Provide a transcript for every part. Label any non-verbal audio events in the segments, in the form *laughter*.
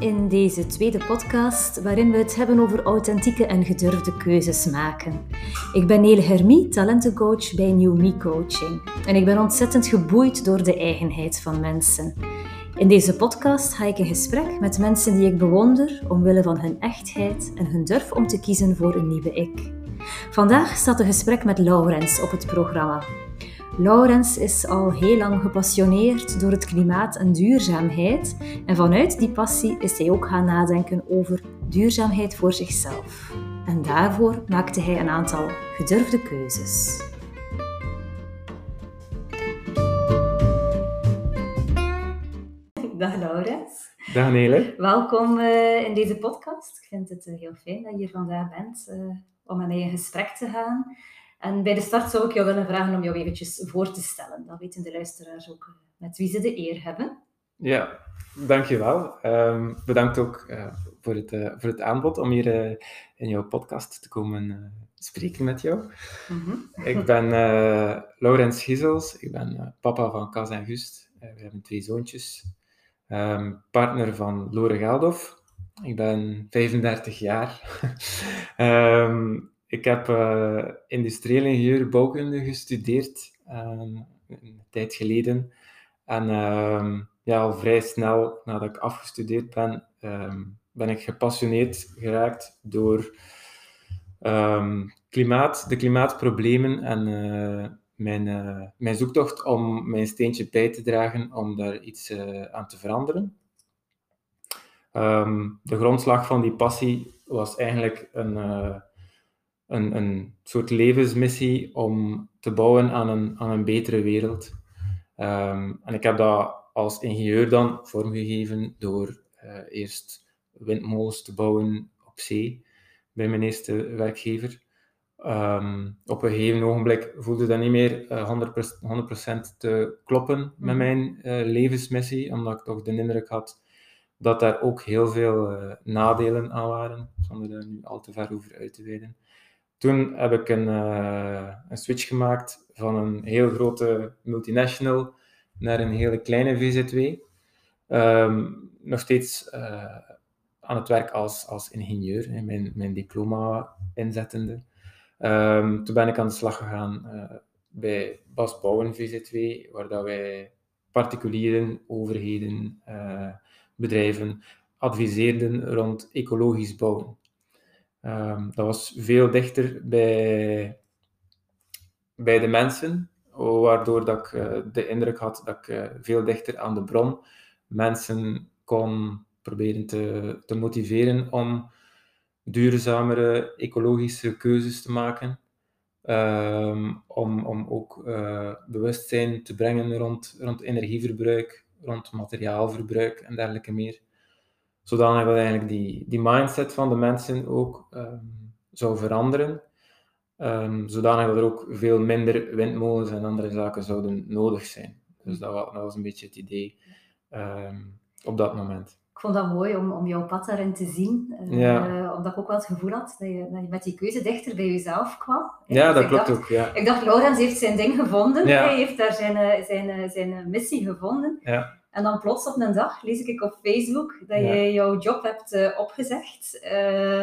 in deze tweede podcast, waarin we het hebben over authentieke en gedurfde keuzes maken. Ik ben Nele Hermie, talentencoach bij New Me Coaching. En ik ben ontzettend geboeid door de eigenheid van mensen. In deze podcast ga ik in gesprek met mensen die ik bewonder omwille van hun echtheid en hun durf om te kiezen voor een nieuwe ik. Vandaag staat een gesprek met Laurens op het programma. Laurens is al heel lang gepassioneerd door het klimaat en duurzaamheid. En vanuit die passie is hij ook gaan nadenken over duurzaamheid voor zichzelf. En daarvoor maakte hij een aantal gedurfde keuzes. Dag Laurens. Dag Nele. Welkom uh, in deze podcast. Ik vind het uh, heel fijn dat je hier vandaag bent uh, om met mij in gesprek te gaan. En bij de start zou ik jou willen vragen om jou eventjes voor te stellen. Dan weten de luisteraars ook met wie ze de eer hebben. Ja, dankjewel. Um, bedankt ook uh, voor, het, uh, voor het aanbod om hier uh, in jouw podcast te komen spreken met jou. Mm -hmm. *laughs* Ik ben Laurens Giesels, ik ben papa van Cas en Gust. we hebben twee zoontjes. Um, partner van Lore Geldof. Ik ben 35 jaar. um, *laughs* ik heb uh, industrieel ingenieur bouwkunde gestudeerd, um, een tijd geleden. En um, ja, al vrij snel nadat ik afgestudeerd ben, um, ben ik gepassioneerd geraakt door klimaat, de klimaatproblemen en uh, mijn, uh, mijn zoektocht om mijn steentje bij te dragen om daar iets aan te veranderen. de grondslag van die passie was eigenlijk een een, een soort levensmissie om te bouwen aan een, aan een betere wereld. Um, en ik heb dat als ingenieur dan vormgegeven door uh, eerst windmolens te bouwen op zee bij mijn eerste werkgever. Um, op een gegeven ogenblik voelde dat niet meer uh, 100%, 100% te kloppen met mhm. mijn uh, levensmissie, omdat ik toch de indruk had dat daar ook heel veel nadelen aan waren, zonder er nu al te ver over uit te wijden. Toen heb ik een, uh, een switch gemaakt van een heel grote multinational naar een hele kleine VZW. Um, ehm, nog steeds uh, aan het werk als, als ingenieur, hè, mijn, mijn diploma inzettende. Um, toen ben ik aan de slag gegaan uh, bij Bas Bouwen VZW, waar dat wij particulieren, overheden, bedrijven adviseerden rond ecologisch bouwen. Um, dat was veel dichter bij, bij de mensen, waardoor dat ik uh, de indruk had dat ik uh, veel dichter aan de bron mensen kon proberen te, te motiveren om duurzamere ecologische keuzes te maken. Um, om, om ook uh, bewustzijn te brengen rond, rond energieverbruik, rond materiaalverbruik en dergelijke meer zodanig dat eigenlijk die, die mindset van de mensen ook um, zou veranderen. Um, zodanig dat er ook veel minder windmolens en andere zaken zouden nodig zijn. Dus dat was, dat was een beetje het idee um, op dat moment. Ik vond dat mooi om, om jouw pad daarin te zien. Uh, ja. Omdat ik ook wel het gevoel had dat je, dat je met die keuze dichter bij jezelf kwam. Ja, dat klopt ook. Ja. Ik dacht, Laurens heeft zijn ding gevonden. Ja. Hij heeft daar zijn, eh, zijn, zijn, zijn missie gevonden. Ja. En dan plots op een dag lees ik op Facebook dat je jouw job hebt uh, opgezegd. Uh,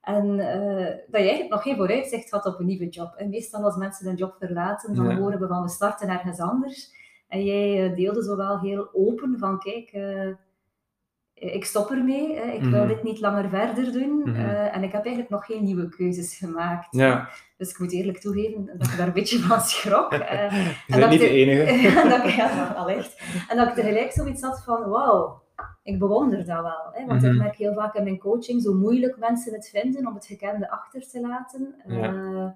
en uh, dat je eigenlijk nog geen vooruitzicht had op een nieuwe job. En meestal als mensen een job verlaten, dan horen we van we starten ergens anders. En jij deelde zo wel heel open van kijk, ik stop ermee, hè. ik wil mhm. dit niet langer verder doen. Mhm. en ik heb eigenlijk nog geen nieuwe keuzes gemaakt. Ja. Dus ik moet eerlijk toegeven dat ik daar een beetje van schrok. Uh, *laughs* Je bent niet de enige. *laughs* en dat, ja, allicht. En dat ik tegelijk zoiets had van, wauw, ik bewonder dat wel. Hè? Want ik mhm. merk heel vaak in mijn coaching zo moeilijk mensen het vinden om het gekende achter te laten. Uh,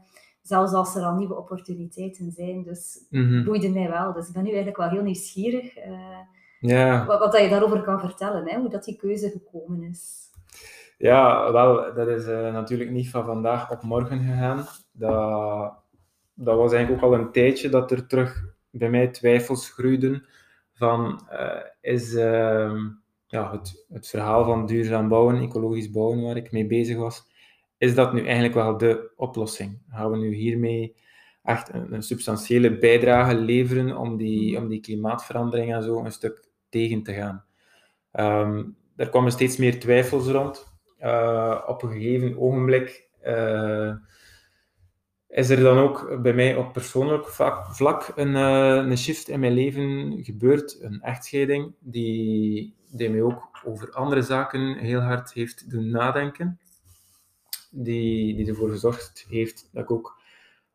zelfs als er al nieuwe opportuniteiten zijn. Dus boeide mij wel. Dus ik ben nu eigenlijk wel heel nieuwsgierig uh, ja. wat, wat dat je daarover kan vertellen. Hè? Hoe dat die keuze gekomen is. Ja, wel, dat is uh, natuurlijk niet van vandaag op morgen gegaan. Dat, dat was eigenlijk ook al een tijdje dat er terug bij mij twijfels groeiden van uh, is uh, ja, het, het verhaal van duurzaam bouwen, ecologisch bouwen waar ik mee bezig was, is dat nu eigenlijk wel de oplossing? Gaan we nu hiermee echt een, een substantiële bijdrage leveren om die, om die klimaatverandering en zo een stuk tegen te gaan? Um, daar kwamen steeds meer twijfels rond. op een gegeven ogenblik is er dan ook bij mij op persoonlijk vlak een, een shift in mijn leven gebeurd, een echtscheiding, die, die mij ook over andere zaken heel hard heeft doen nadenken. Die, die ervoor gezorgd heeft dat ik ook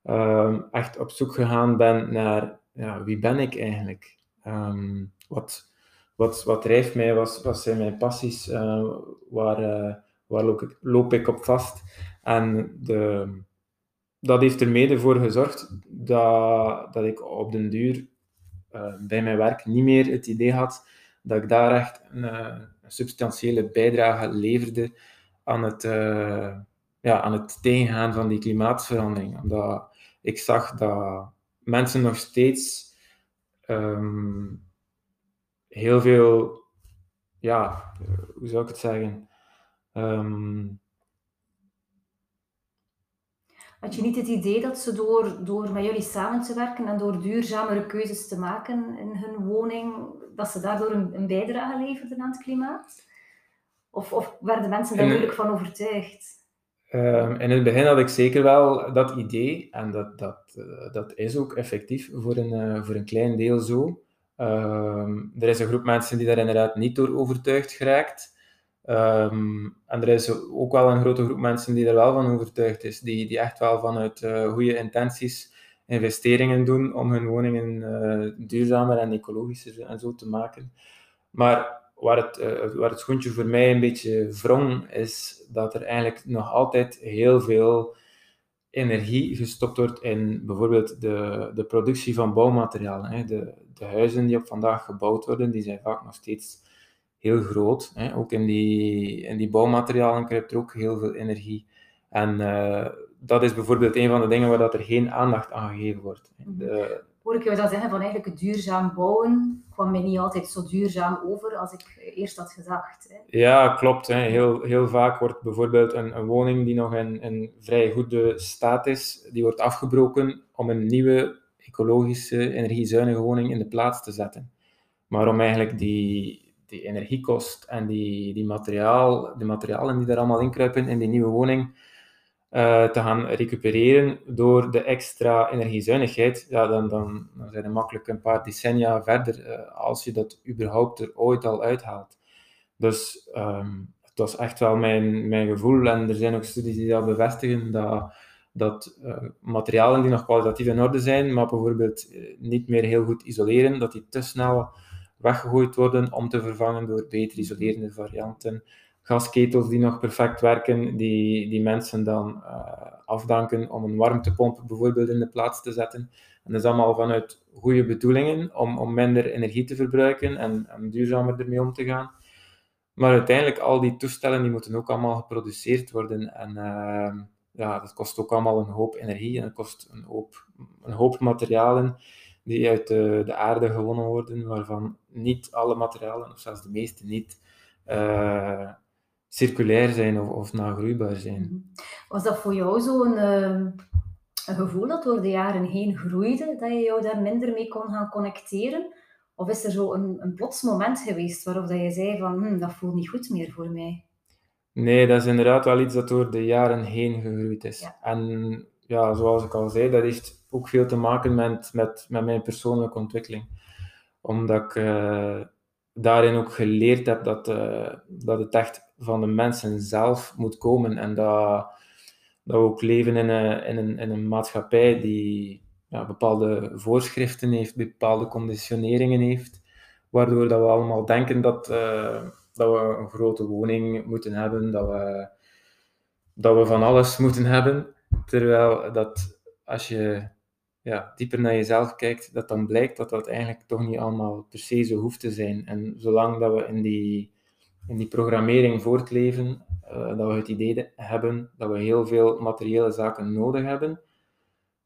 ehm, echt op zoek gegaan ben naar ja, wie ben ik eigenlijk? Um, wat, wat, wat drijft mij? Wat, wat zijn mijn passies? Uh, waar, uh, waar loop, ik, loop ik op vast? En de, dat heeft er mede voor gezorgd dat, dat ik op den duur uh, bij mijn werk niet meer het idee had dat ik daar echt een, een substantiële bijdrage leverde aan het, ja, aan het tegengaan van die klimaatverandering. Omdat ik zag dat mensen nog steeds um, heel veel, ja, hoe zou ik het zeggen? Um, had je niet het idee dat ze door, door met jullie samen te werken en door duurzamere keuzes te maken in hun woning, dat ze daardoor een, een bijdrage leverden aan het klimaat? Of, of werden mensen daar moeilijk van overtuigd? Um, in het begin had ik zeker wel dat idee, en dat, dat, uh, dat is ook effectief voor een, uh, voor een klein deel zo. Um, er is een groep mensen die daar inderdaad niet door overtuigd geraakt. Um, en er is ook wel een grote groep mensen die er wel van overtuigd is, die, die echt wel vanuit uh, goede intenties investeringen doen om hun woningen duurzamer en ecologischer en zo te maken. Maar waar het, uh, waar het schoentje voor mij een beetje wrong, is dat er eigenlijk nog altijd heel veel energie gestopt wordt in bijvoorbeeld de, de productie van bouwmaterialen. Hè. De, de huizen die op vandaag gebouwd worden, die zijn vaak nog steeds heel groot. Hè. Ook in die, in die bouwmaterialen kruipt er ook heel veel energie. En uh, dat is bijvoorbeeld een van de dingen waar dat er geen aandacht aan gegeven wordt. De, hoor ik jou dat zeggen van eigenlijk het duurzaam bouwen kwam mij niet altijd zo duurzaam over als ik eerst had gedacht. Hè. Ja, klopt. Hè. Heel, heel vaak wordt bijvoorbeeld een, een woning die nog in, in vrij goede staat is, die wordt afgebroken om een nieuwe ecologische, energiezuinige woning in de plaats te zetten. Maar om eigenlijk die, die energiekost en die, die materiaal, de materialen die daar allemaal inkruipen in die nieuwe woning, uh, te gaan recupereren door de extra energiezuinigheid, ja, dan, dan, dan zijn we makkelijk een paar decennia verder uh, als je dat überhaupt er ooit al uithaalt. Dus um, het was echt wel mijn, mijn gevoel, en er zijn ook studies die dat bevestigen, dat, dat uh, materialen die nog kwalitatief in orde zijn, maar bijvoorbeeld niet meer heel goed isoleren, dat die te snel weggegooid worden om te vervangen door beter isolerende varianten gasketels die nog perfect werken, die, die mensen dan uh, afdanken om een warmtepomp bijvoorbeeld in de plaats te zetten. En dat is allemaal vanuit goede bedoelingen om, om minder energie te verbruiken en, en duurzamer ermee om te gaan. Maar uiteindelijk, al die toestellen die moeten ook allemaal geproduceerd worden. En ja, dat kost ook allemaal een hoop energie en het kost een hoop, een hoop materialen die uit de, de aarde gewonnen worden, waarvan niet alle materialen, of zelfs de meeste niet, uh, circulair zijn of, of nagroeibaar zijn. Mhm. Was dat voor jou zo'n uh, gevoel dat door de jaren heen groeide, dat je jou daar minder mee kon gaan connecteren? Of is er zo een, een plots moment geweest waarop dat je zei van, hm, dat voelt niet goed meer voor mij? Nee, dat is inderdaad wel iets dat door de jaren heen gegroeid is. En ja, zoals ik al zei, dat heeft ook veel te maken met, met, met mijn persoonlijke ontwikkeling. Omdat ik uh, daarin ook geleerd heb dat, uh, dat het echt van de mensen zelf moet komen. En dat, dat we ook leven in een, in een, in een maatschappij die ja, bepaalde voorschriften heeft, bepaalde conditioneringen heeft, waardoor dat we allemaal denken dat, uh, dat we een grote woning moeten hebben, dat we, dat we van alles moeten hebben. Terwijl dat als je ja, dieper naar jezelf kijkt, dat dan blijkt dat dat eigenlijk toch niet allemaal per se zo hoeft te zijn. En zolang dat we in die in die programmering voortleven, uh, dat we het idee hebben dat we heel veel materiële zaken nodig hebben,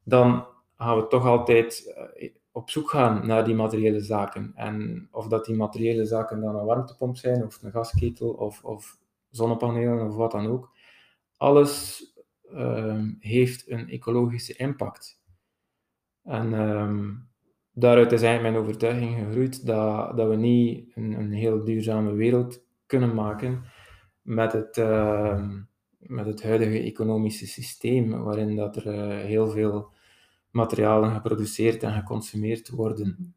dan gaan we toch altijd uh, op zoek gaan naar die materiële zaken. En of dat die materiële zaken dan een warmtepomp zijn, of een gasketel, of, of zonnepanelen, of wat dan ook. Alles uh, heeft een ecologische impact. En um, daaruit is eigenlijk mijn overtuiging gegroeid dat, dat we niet een, een heel duurzame wereld kunnen maken met het, ehm, met het huidige economische systeem, waarin dat er eh, heel veel materialen geproduceerd en geconsumeerd worden.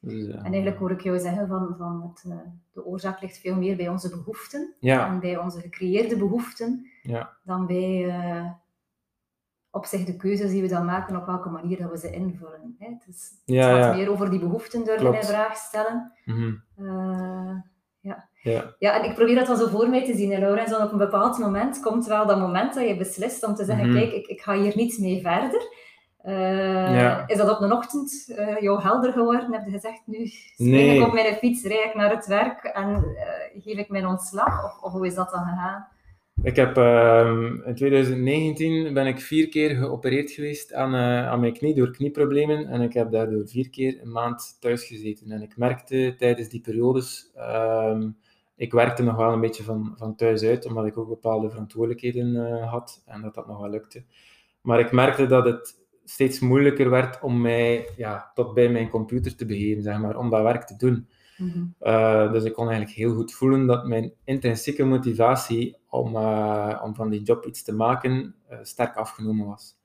Dus, en eigenlijk hoor ik jou zeggen van, van het, uh, de oorzaak ligt veel meer bij onze behoeften ja. en bij onze gecreëerde behoeften ja. dan bij uh, op zich de keuzes die we dan maken op welke manier dat we ze invullen. Hè. Het, is, ja, gaat meer over die behoeften durven in vraag stellen. Mhm. Ja. Ja. ja, en ik probeer dat dan zo voor mij te zien, Laurens. Dan op een bepaald moment komt wel dat moment dat je beslist om te zeggen, Mhm. kijk, ik, ik ga hier niet mee verder. Uh, Ja. Is dat op een ochtend uh, jou helder geworden? Heb je gezegd, nu spring Nee. ik op mijn fiets, rijd ik naar het werk en uh, geef ik mijn ontslag? Of, of hoe is dat dan gegaan? Ik heb ehm, in 2019 ben ik vier keer geopereerd geweest aan, eh, aan mijn knie door knieproblemen en ik heb daardoor vier keer een maand thuis gezeten. En ik merkte tijdens die periodes, ehm, ik werkte nog wel een beetje van, van thuis uit, omdat ik ook bepaalde verantwoordelijkheden eh, had en dat dat nog wel lukte. Maar ik merkte dat het steeds moeilijker werd om mij ja, tot bij mijn computer te begeven, zeg maar, om dat werk te doen. Mm-hmm. Uh, dus ik kon eigenlijk heel goed voelen dat mijn intrinsieke motivatie om, uh, om van die job iets te maken uh, sterk afgenomen was.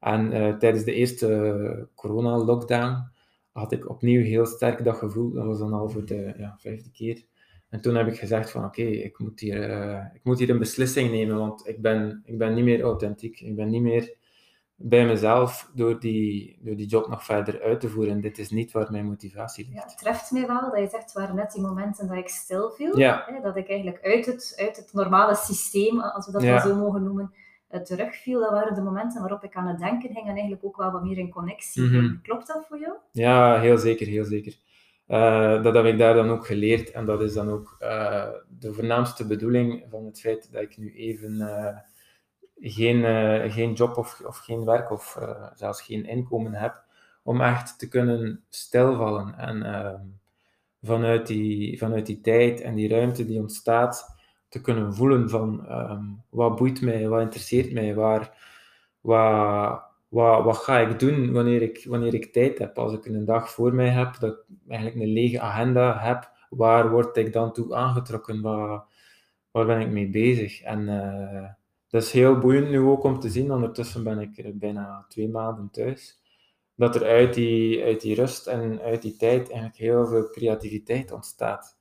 En tijdens de eerste corona-lockdown had ik opnieuw heel sterk dat gevoel. Dat was dan al voor de ja, vijfde keer. En toen heb ik gezegd van oké, okay, ik, moet hier, ik moet hier een beslissing nemen, want ik ben, ik ben niet meer authentiek. Ik ben niet meer bij mezelf door die, door die job nog verder uit te voeren. Dit is niet waar mijn motivatie ligt. Ja, het treft mij wel dat je zegt, het waren net die momenten dat ik stil viel. Ja. Hè, dat ik eigenlijk uit het, uit het normale systeem, als we dat Ja. zo mogen noemen, uh, terugviel. Dat waren de momenten waarop ik aan het denken ging en eigenlijk ook wel wat meer in connectie Mhm. Klopt dat voor jou? Ja, heel zeker, heel zeker. Uh, dat heb ik daar dan ook geleerd en dat is dan ook uh, de voornaamste bedoeling van het feit dat ik nu even uh, geen, uh, geen job of, of geen werk of uh, zelfs geen inkomen heb, om echt te kunnen stilvallen en uh, vanuit, die, vanuit die tijd en die ruimte die ontstaat, te kunnen voelen van um, wat boeit mij, wat interesseert mij, waar, wat, wat, wat ga ik doen wanneer ik, wanneer ik tijd heb. Als ik een dag voor mij heb, dat ik eigenlijk een lege agenda heb, waar word ik dan toe aangetrokken, waar, waar ben ik mee bezig? En uh, dat is heel boeiend nu ook om te zien. Ondertussen ben ik bijna twee maanden thuis. Dat er uit die, uit die rust en uit die tijd eigenlijk heel veel creativiteit ontstaat.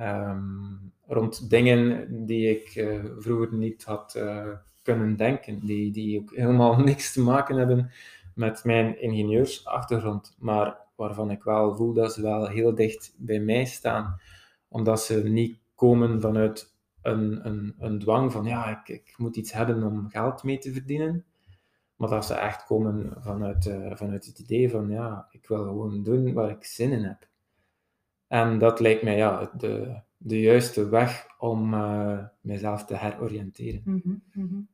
Um, rond dingen die ik uh, vroeger niet had uh, kunnen denken. Die, die ook helemaal *laughs* niks te maken hebben met mijn ingenieursachtergrond. Maar waarvan ik wel voel dat ze wel heel dicht bij mij staan. Omdat ze niet komen vanuit een, een, een dwang van ja, ik, ik moet iets hebben om geld mee te verdienen. Maar dat ze echt komen vanuit, uh, vanuit het idee van ja, ik wil gewoon doen waar ik zin in heb. En dat lijkt mij ja, de, de juiste weg om uh, mezelf te heroriënteren. Mm -hmm, mm -hmm.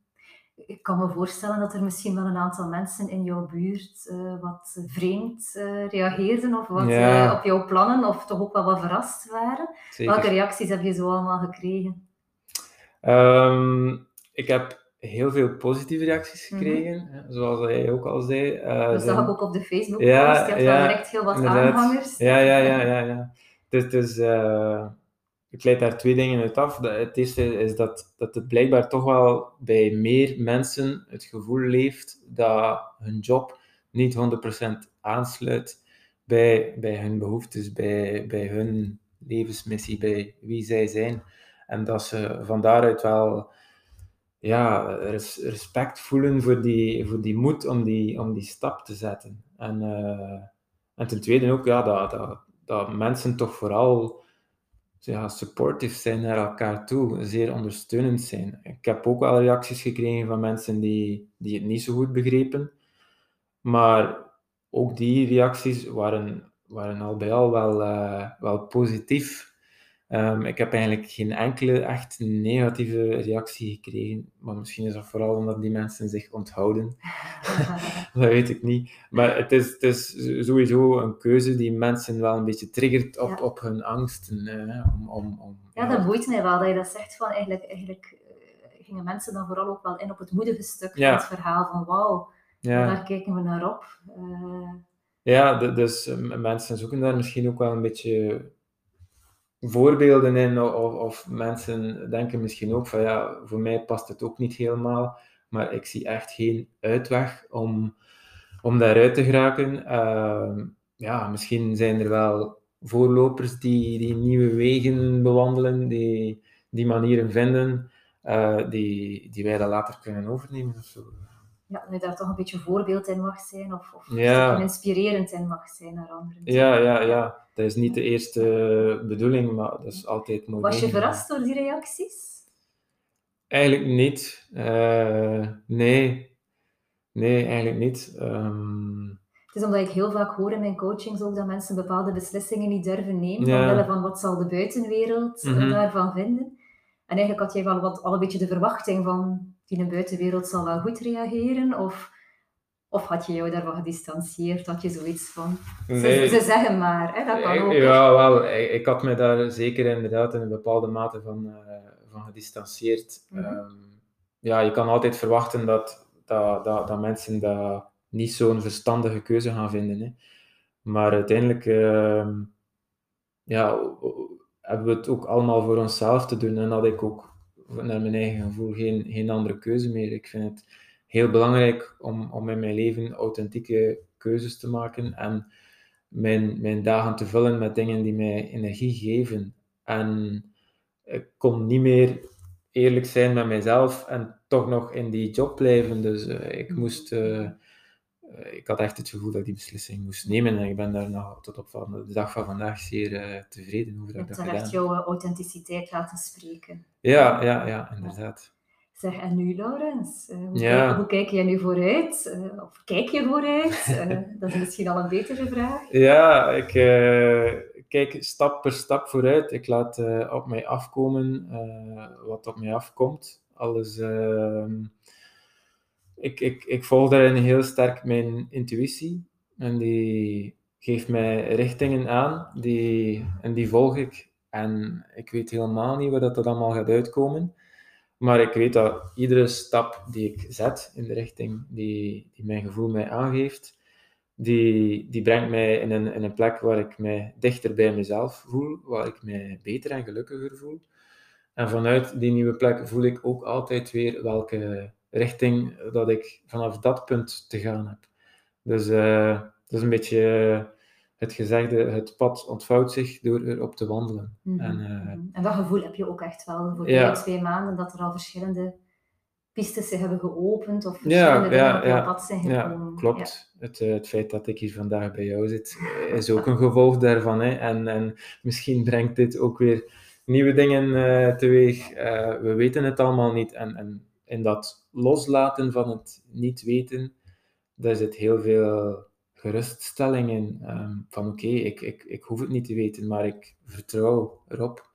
Ik kan me voorstellen dat er misschien wel een aantal mensen in jouw buurt uh, wat vreemd uh, reageerden of wat Ja. op jouw plannen of toch ook wel wat verrast waren. Zeker. Welke reacties heb je zo allemaal gekregen? Um, ik heb heel veel positieve reacties Mhm. gekregen, mm -hmm. zoals jij ook al zei. Uh, dat zag ik ook op de Facebook Ja. Je ja, wel direct heel wat inderdaad. aanhangers. Ja, ja, ja, ja. ja. Dus, dus uh, ik leid daar twee dingen uit af. Het eerste is dat, dat het blijkbaar toch wel bij meer mensen het gevoel leeft dat hun job niet 100% aansluit bij, bij hun behoeftes, bij, bij hun levensmissie, bij wie zij zijn. En dat ze van daaruit wel ja, res- respect voelen voor die, voor die moed om die, om die stap te zetten. En, eh, en ten tweede ook ja, dat, dat, dat mensen toch vooral ja, supportive zijn naar elkaar toe, zeer ondersteunend zijn. Ik heb ook wel reacties gekregen van mensen die, die het niet zo goed begrepen, maar ook die reacties waren, waren al bij al wel, eh, wel positief. Ehm, ik heb eigenlijk geen enkele echt negatieve reactie gekregen, maar misschien is dat vooral omdat die mensen zich onthouden. *laughs* dat weet ik niet. Maar het is, het is sowieso een keuze die mensen wel een beetje triggert op, Ja. op hun angsten. eh, om, om, om, Ja, dat boeit mij wel dat je dat zegt. Van eigenlijk, eigenlijk eh, gingen mensen dan vooral ook wel in op het moedige stuk Ja. van het verhaal. Van wauw, ja. daar kijken we naar op. Eh, Ja, dus mensen zoeken daar misschien ook wel een beetje voorbeelden in, of, of mensen denken misschien ook van ja, voor mij past het ook niet helemaal, maar ik zie echt geen uitweg om, om daaruit te geraken. Ehm, ja, misschien zijn er wel voorlopers die, die nieuwe wegen bewandelen, die die manieren vinden, uh, die, die wij dan later kunnen overnemen of zo. Ja, dat je daar toch een beetje voorbeeld in mag zijn, of, of ja. inspirerend in mag zijn naar anderen. Ja, ja, ja. Dat is niet de eerste bedoeling, maar dat is altijd mooi. Was je verrast door die reacties? Eigenlijk niet. Uh, nee. Nee, eigenlijk niet. Um... Het is omdat ik heel vaak hoor in mijn coachings ook dat mensen bepaalde beslissingen niet durven nemen, ja. omwille van wat zal de buitenwereld mm daarvan vinden. En eigenlijk had jij wel wat, al een beetje de verwachting van die de buitenwereld zal wel goed reageren, of, of had je jou daarvan gedistanceerd? Had je zoiets van, nee. ze, zeggen maar, hè, dat kan ook. Ja, wel, ik, ik, had me daar zeker inderdaad in een bepaalde mate van, uh, van gedistanceerd. Mm -hmm. ja, je kan altijd verwachten dat, dat, dat, dat mensen dat niet zo'n verstandige keuze gaan vinden. Hè. Maar uiteindelijk uh, ja, hebben we het ook allemaal voor onszelf te doen. En had ik ook naar mijn eigen gevoel geen, geen andere keuze meer. Ik vind het heel belangrijk om, om in mijn leven authentieke keuzes te maken en mijn, mijn dagen te vullen met dingen die mij energie geven. En ik kon niet meer eerlijk zijn met mezelf en toch nog in die job blijven. Dus uh, ik moest uh, eh, ik had echt het gevoel dat ik die beslissing moest nemen. En ik ben daar nog tot op de dag van vandaag zeer uh, tevreden over. Dat je hebt echt jouw authenticiteit laten spreken. Ja, ja, ja, inderdaad. Zeg, en nu, Laurens? Uh, hoe, ja. kijk, hoe, kijk jij nu vooruit? Uh, of kijk je vooruit? *laughs* dat is misschien al een betere vraag. Ja, ik kijk stap per stap vooruit. Ik laat op mij afkomen wat op mij afkomt. Alles ehm, ik, ik, ik volg daarin heel sterk mijn intuïtie. En die geeft mij richtingen aan, die, en die volg ik. En ik weet helemaal niet waar dat, allemaal gaat uitkomen. Maar ik weet dat iedere stap die ik zet in de richting die, die mijn gevoel mij aangeeft, die, die brengt mij in een, in een plek waar ik mij dichter bij mezelf voel, waar ik mij beter en gelukkiger voel. En vanuit die nieuwe plek voel ik ook altijd weer welke richting dat ik vanaf dat punt te gaan heb. Dus uh, dat is een beetje het gezegde, het pad ontvouwt zich door erop te wandelen. Mhm, en, uh, en, dat gevoel heb je ook echt wel voor ja. twee maanden, dat er al verschillende pistes zich hebben geopend of verschillende ja, dingen ja, op pad zijn gekomen. Ja, klopt. Het, uh, het feit dat ik hier vandaag bij jou zit, is ook een gevolg daarvan. Hè. En, en misschien brengt dit ook weer nieuwe dingen uh, teweeg. we weten het allemaal niet. En, en in dat loslaten van het niet weten, daar zit heel veel geruststelling in. Ehm, van oké, ik, ik, ik hoef het niet te weten, maar ik vertrouw erop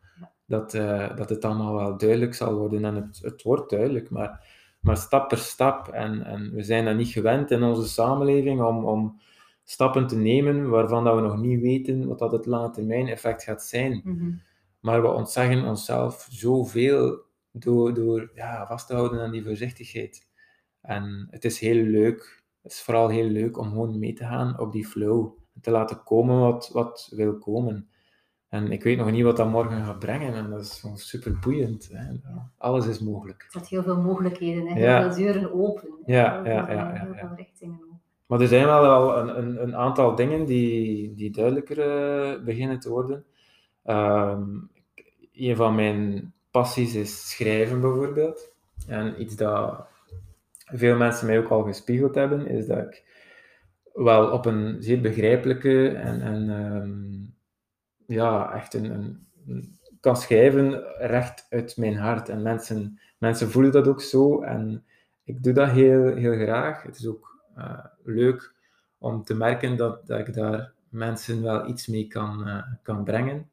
dat, uh, dat het allemaal wel duidelijk zal worden. En het, het wordt duidelijk, maar, maar stap per stap. En, en we zijn dat niet gewend in onze samenleving om, om stappen te nemen waarvan dat we nog niet weten wat dat het lange termijn effect gaat zijn. Mhm. Maar we ontzeggen onszelf zoveel door, door ja, vast te houden aan die voorzichtigheid. En het is heel leuk, het is vooral heel leuk om gewoon mee te gaan op die flow. Te laten komen wat, wat wil komen. En ik weet nog niet wat dat morgen gaat brengen. En dat is gewoon super boeiend. Hè. Alles is mogelijk. Er zijn heel veel mogelijkheden. Hè. Heel veel deuren open. Ja, ja, ja, ja, Heel veel richtingen open. Maar er zijn wel een, een, een aantal dingen die, die duidelijker uh, beginnen te worden. Um, een van mijn passies is schrijven bijvoorbeeld. En iets dat veel mensen mij ook al gespiegeld hebben, is dat ik wel op een zeer begrijpelijke en, en ehm, ja, echt een, een, kan schrijven recht uit mijn hart. En mensen, mensen voelen dat ook zo. En ik doe dat heel, heel graag. Het is ook uh, leuk om te merken dat, dat ik daar mensen wel iets mee kan, uh, kan brengen.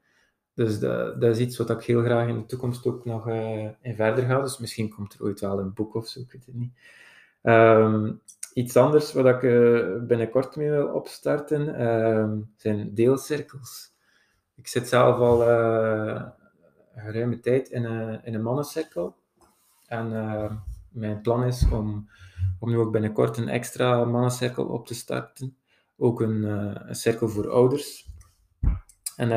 Dus dat, dat, is iets wat ik heel graag in de toekomst ook nog uh, in verder ga. Dus misschien komt er ooit wel een boek of zo, ik weet het niet. Um, iets anders wat ik uh, binnenkort mee wil opstarten um, zijn deelcirkels. Ik zit zelf al uh, geruime tijd in een, in een mannencirkel. En mijn plan is om, om nu ook binnenkort een extra mannencirkel op te starten. Ook een, een cirkel voor ouders En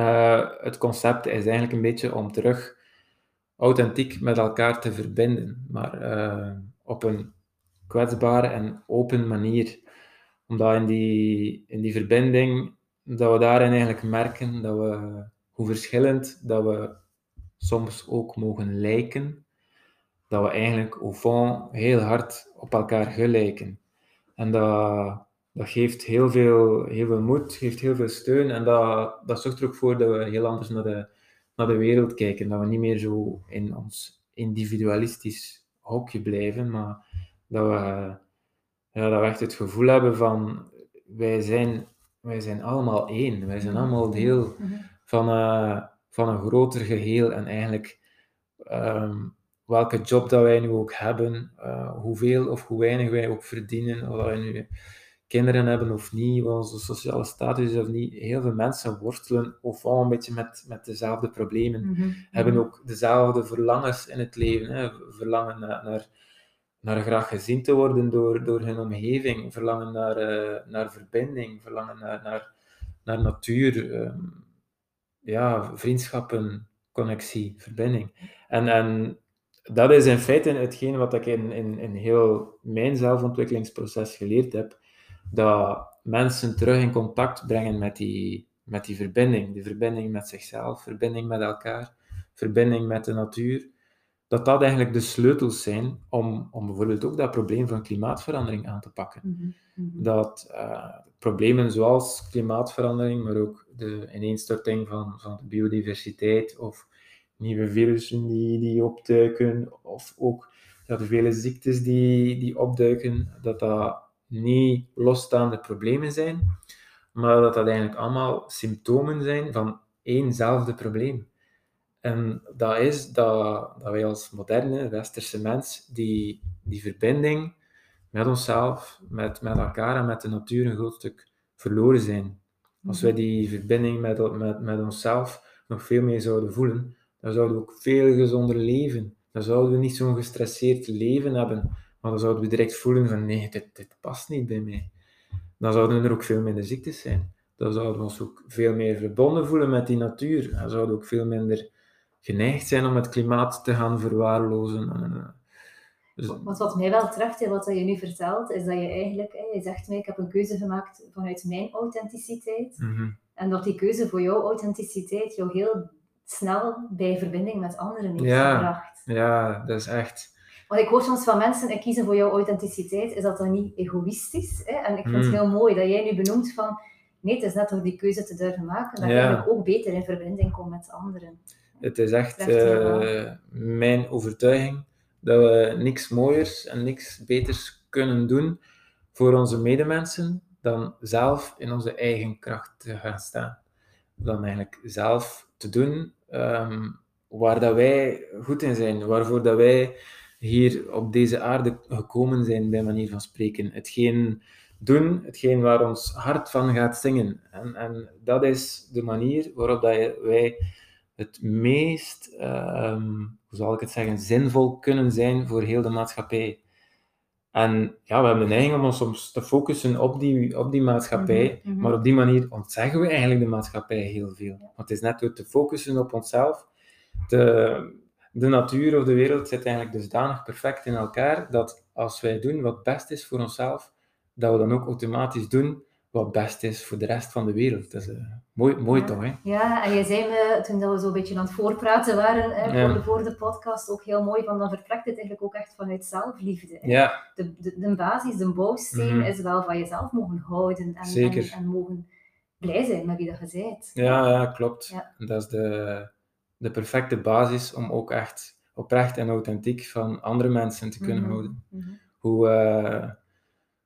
het concept is eigenlijk een beetje om terug authentiek met elkaar te verbinden, maar op een kwetsbare en open manier. Omdat in die, in die verbinding, dat we daarin eigenlijk merken dat we, hoe verschillend dat we soms ook mogen lijken, dat we eigenlijk au fond heel hard op elkaar gelijken. En dat, dat geeft heel veel, heel veel moed, geeft heel veel steun en dat, dat zorgt er ook voor dat we heel anders naar de, naar de wereld kijken. Dat we niet meer zo in ons individualistisch hokje blijven, maar dat we, ja, dat we echt het gevoel hebben van wij zijn, wij zijn allemaal één. Wij zijn allemaal deel mhm. van, uh, van een groter geheel en eigenlijk um, welke job dat wij nu ook hebben, uh, hoeveel of hoe weinig wij ook verdienen, of wij nu kinderen hebben of niet, wat onze sociale status is of niet. Heel veel mensen worstelen of al een beetje met, met dezelfde problemen. Mhm, hebben mhm. ook dezelfde verlangens in het leven. Hè. Verlangen naar, naar, naar, graag gezien te worden door, door hun omgeving. Verlangen naar, uh, naar verbinding. Verlangen naar, naar, naar natuur. Um, ja, vriendschappen, connectie, verbinding. En, en dat is in feite hetgeen wat ik in, in, in heel mijn zelfontwikkelingsproces geleerd heb dat mensen terug in contact brengen met die, met die verbinding. Die verbinding met zichzelf, verbinding met elkaar, verbinding met de natuur. Dat dat eigenlijk de sleutels zijn om, om bijvoorbeeld ook dat probleem van klimaatverandering aan te pakken. Mhm, mhm. Dat uh, problemen zoals klimaatverandering, maar ook de ineenstorting van, van de biodiversiteit of nieuwe virussen die, die opduiken, of ook ja, de vele ziektes die, die opduiken, dat dat niet losstaande problemen zijn, maar dat dat eigenlijk allemaal symptomen zijn van éénzelfde probleem. En dat is dat, dat wij als moderne westerse mens die, die verbinding met onszelf, met, met elkaar en met de natuur een groot stuk verloren zijn. Als wij die verbinding met, met, met onszelf nog veel meer zouden voelen, dan zouden we ook veel gezonder leven. Dan zouden we niet zo'n gestresseerd leven hebben. Maar dan zouden we direct voelen van nee, dit, dit past niet bij mij. Dan zouden er ook veel minder ziektes zijn. Dan zouden we ons ook veel meer verbonden voelen met die natuur. Dan zouden we ook veel minder geneigd zijn om het klimaat te gaan verwaarlozen. Eh, dus... Want wat mij wel treft, wat je nu vertelt, is dat je eigenlijk, je zegt mij, ik heb een keuze gemaakt vanuit mijn authenticiteit. Mhm. En dat die keuze voor jouw authenticiteit jou heel snel bij verbinding met anderen heeft ja, gebracht. Ja, dat is echt want ik hoor soms van mensen, ik kiezen voor jouw authenticiteit, is dat dan niet egoïstisch? Hè? En ik vind het hmm. heel mooi dat jij nu benoemt van, nee, het is net door die keuze te durven maken, dat ja. ik ook beter in verbinding kom met anderen. Het is echt uh, mijn overtuiging dat we niks mooiers en niks beters kunnen doen voor onze medemensen dan zelf in onze eigen kracht te gaan staan. Dan eigenlijk zelf te doen um, waar dat wij goed in zijn, waarvoor dat wij hier op deze aarde gekomen zijn, bij manier van spreken. Hetgeen doen, hetgeen waar ons hart van gaat zingen. En, en dat is de manier waarop dat wij het meest, ehm, hoe zal ik het zeggen, zinvol kunnen zijn voor heel de maatschappij. En ja, we hebben de neiging om ons soms te focussen op die, op die maatschappij, mhm, mhm. maar op die manier ontzeggen we eigenlijk de maatschappij heel veel. Want het is net door te focussen op onszelf, te, de natuur of de wereld zit eigenlijk dusdanig perfect in elkaar dat als wij doen wat best is voor onszelf, dat we dan ook automatisch doen wat best is voor de rest van de wereld. Dat is uh, mooi, mooi ja. toch, hè? Ja, en jij zei me, toen we zo een beetje aan het voorpraten waren hè, voor, de, voor de podcast, ook heel mooi, van dan vertrekt het eigenlijk ook echt vanuit zelfliefde. Hè? Ja. De, de, de basis, de bouwsteen mhm. is wel van jezelf mogen houden en, en, en, mogen blij zijn met wie dat je bent. Ja, ja klopt. Dat is de de perfecte basis om ook echt oprecht en authentiek van andere mensen te kunnen mhm. houden. Mhm. Hoe, uh,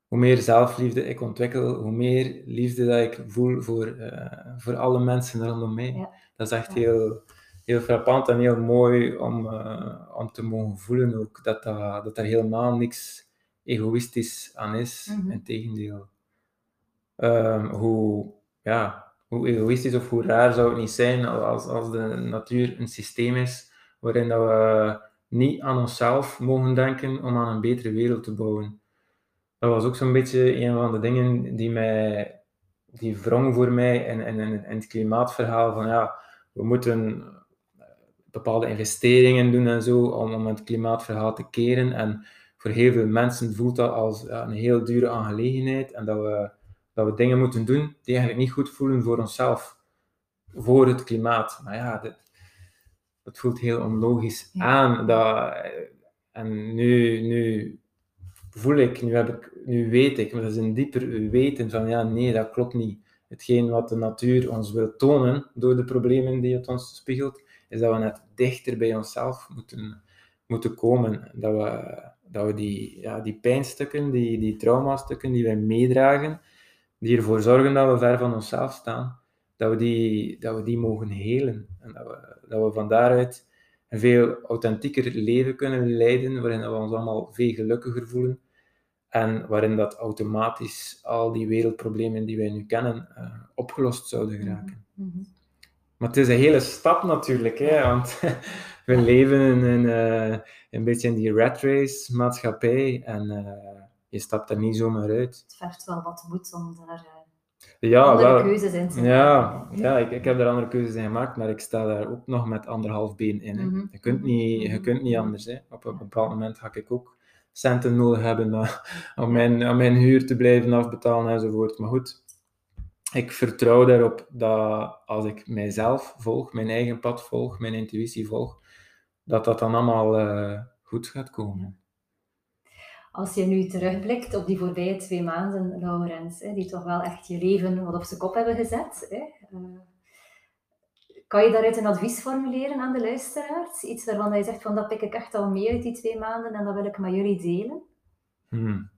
hoe meer zelfliefde ik ontwikkel, hoe meer liefde dat ik voel voor, uh, voor alle mensen rondom mij. Dat is echt heel, heel frappant en heel mooi om, uh, om te mogen voelen ook dat, dat, dat er helemaal niks egoïstisch aan is. Mm -hmm. Integendeel. Um, hoe, ja, hoe egoïstisch of hoe raar zou het niet zijn als, als de natuur een systeem is waarin dat we niet aan onszelf mogen denken om aan een betere wereld te bouwen. Dat was ook zo'n beetje een van de dingen die mij die wrong voor mij in, in, in, in het klimaatverhaal van ja, we moeten bepaalde investeringen doen en zo om, om het klimaatverhaal te keren. En voor heel veel mensen voelt dat als ja, een heel dure aangelegenheid en dat we, dat we dingen moeten doen die eigenlijk niet goed voelen voor onszelf, voor het klimaat. Maar ja, dat, dat voelt heel onlogisch aan. Dat, en nu, nu voel ik, nu, heb ik, nu weet ik, maar dat is een dieper weten van ja, nee, dat klopt niet. Hetgeen wat de natuur ons wil tonen door de problemen die het ons spiegelt, is dat we net dichter bij onszelf moeten, moeten komen. Dat we, dat we die, ja, die pijnstukken, die, die traumastukken die wij meedragen, die ervoor zorgen dat we ver van onszelf staan, dat we die, dat we die mogen helen. En dat we, dat we van daaruit een veel authentieker leven kunnen leiden, waarin we ons allemaal veel gelukkiger voelen. En waarin dat automatisch al die wereldproblemen die wij nu kennen, uh, opgelost zouden geraken. Mm -hmm. Maar het is een hele stap natuurlijk, hè, want *laughs* we leven in, in uh, een beetje in die rat race maatschappij en uh, je stapt er niet zomaar uit. Het vergt wel wat moed om daar ja, andere wel, keuzes in te. Ja, ja ik, ik heb er andere keuzes in gemaakt, maar ik sta daar ook nog met anderhalf been in. Mm -hmm. Je kunt niet, je kunt niet anders. Hè. Op een bepaald moment ga ik ook centen nodig hebben *laughs* om mijn, om mijn huur te blijven afbetalen enzovoort. Maar goed, ik vertrouw daarop dat als ik mijzelf volg, mijn eigen pad volg, mijn intuïtie volg, dat dat dan allemaal uh, goed gaat komen. Als je nu terugblikt op die voorbije twee maanden, Laurens, die toch wel echt je leven wat op zijn kop hebben gezet, hè? Uh, kan je daaruit een advies formuleren aan de luisteraars? Iets waarvan je zegt van dat pik ik echt al mee uit die twee maanden en dat wil ik met jullie delen? Hmm.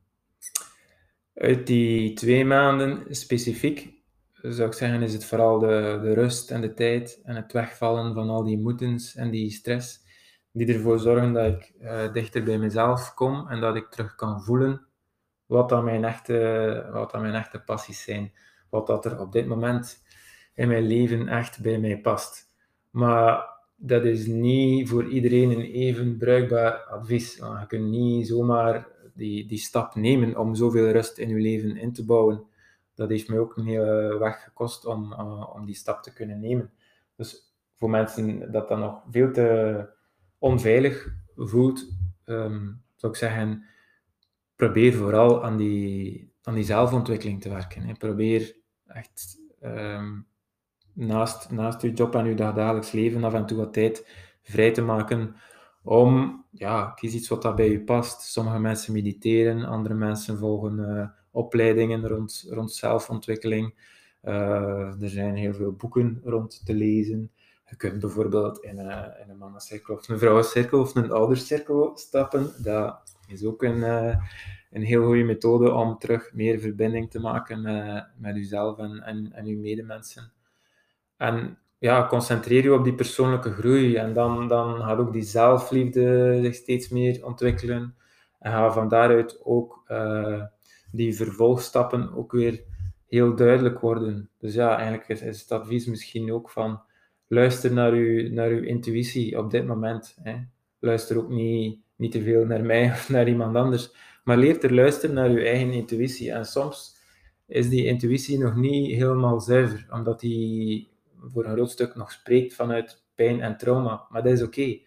Uit die twee maanden specifiek zou ik zeggen, is het vooral de, de rust en de tijd en het wegvallen van al die moetens en die stress, die ervoor zorgen dat ik uh, dichter bij mezelf kom en dat ik terug kan voelen wat dan mijn echte, wat dan mijn echte passies zijn. Wat dat er op dit moment in mijn leven echt bij mij past. Maar dat is niet voor iedereen een even bruikbaar advies. Je kunt niet zomaar die, die stap nemen om zoveel rust in je leven in te bouwen dat heeft mij ook een hele weg gekost om, uh, om die stap te kunnen nemen. Dus voor mensen dat dan nog veel te onveilig voelt, um, zou ik zeggen, probeer vooral aan die, aan die zelfontwikkeling te werken. Hè. Probeer echt um, naast, naast je job en je dagelijks leven af en toe wat tijd vrij te maken om, ja, kies iets wat dat bij je past. Sommige mensen mediteren, andere mensen volgen uh, opleidingen rond, rond zelfontwikkeling. Uh, er zijn heel veel boeken rond te lezen. Je kunt bijvoorbeeld in een, in een mannencirkel of een vrouwencirkel of een oudercirkel stappen. Dat is ook een, uh, een heel goede methode om terug meer verbinding te maken met, met jezelf en, en, en je medemensen. En ja, concentreer je op die persoonlijke groei en dan, dan gaat ook die zelfliefde zich steeds meer ontwikkelen. En ga van daaruit ook uh, die vervolgstappen ook weer heel duidelijk worden. Dus ja, eigenlijk is, is het advies misschien ook van luister naar uw, naar uw intuïtie op dit moment. Hè. Luister ook niet, niet te veel naar mij *laughs* of naar iemand anders, maar leer te luisteren naar uw eigen intuïtie. En soms is die intuïtie nog niet helemaal zuiver, omdat die voor een groot stuk nog spreekt vanuit pijn en trauma. Maar dat is oké. Uh,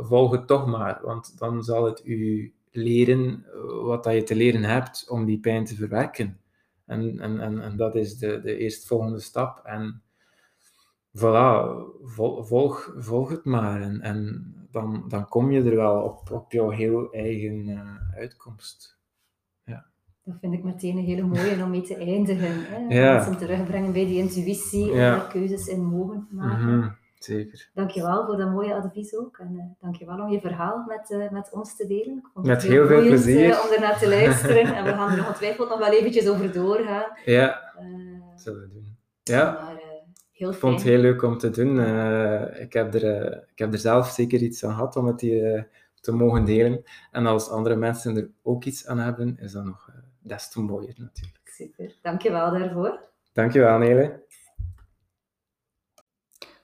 volg het toch maar, want dan zal het u leren eh, wat dat je te leren hebt om die pijn te verwerken. En, en, en, en dat is de, de eerstvolgende stap. En voilà, volg, volg het maar. En, en dan, dan kom je er wel op, op jouw heel eigen uh, uitkomst. Ja. Dat vind ik meteen een hele mooie om mee te eindigen. Hè? *laughs* Ja. Mensen terugbrengen bij die intuïtie en daar keuzes in mogen maken. Mm -hmm. Zeker. Dankjewel voor dat mooie advies ook. En uh, dankjewel om je verhaal met, uh, met ons te delen. Met heel, veel plezier. Uh, om ernaar te luisteren. *laughs* en we gaan er ongetwijfeld nog wel eventjes over doorgaan. Ja, dat zullen we doen. Ja, maar, heel ik vond het heel leuk om te doen. ik, heb er, ik heb er zelf zeker iets aan gehad om het hier te mogen delen. En als andere mensen er ook iets aan hebben, is dat nog des te mooier natuurlijk. Super, dankjewel daarvoor. Dankjewel Nele.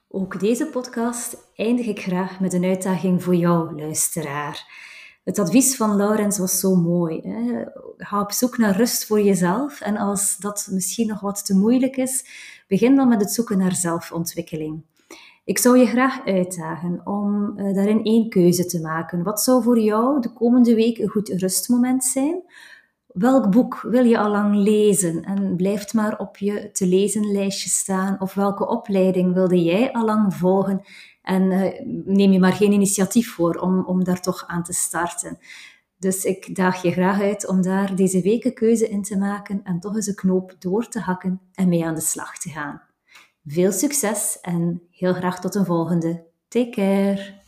Ook deze podcast eindig ik graag met een uitdaging voor jou, luisteraar. Het advies van Laurens was zo mooi. Hè? Ga op zoek naar rust voor jezelf. En als dat misschien nog wat te moeilijk is, begin dan met het zoeken naar zelfontwikkeling. Ik zou je graag uitdagen om uh, daarin één keuze te maken. Wat zou voor jou de komende week een goed rustmoment zijn? Welk boek wil je al lang lezen en blijft maar op je te lezen lijstje staan? Of welke opleiding wilde jij al lang volgen en uh, neem je maar geen initiatief voor om, om daar toch aan te starten? Dus ik daag je graag uit om daar deze week een keuze in te maken en toch eens een knoop door te hakken en mee aan de slag te gaan. Veel succes en heel graag tot een volgende. Take care!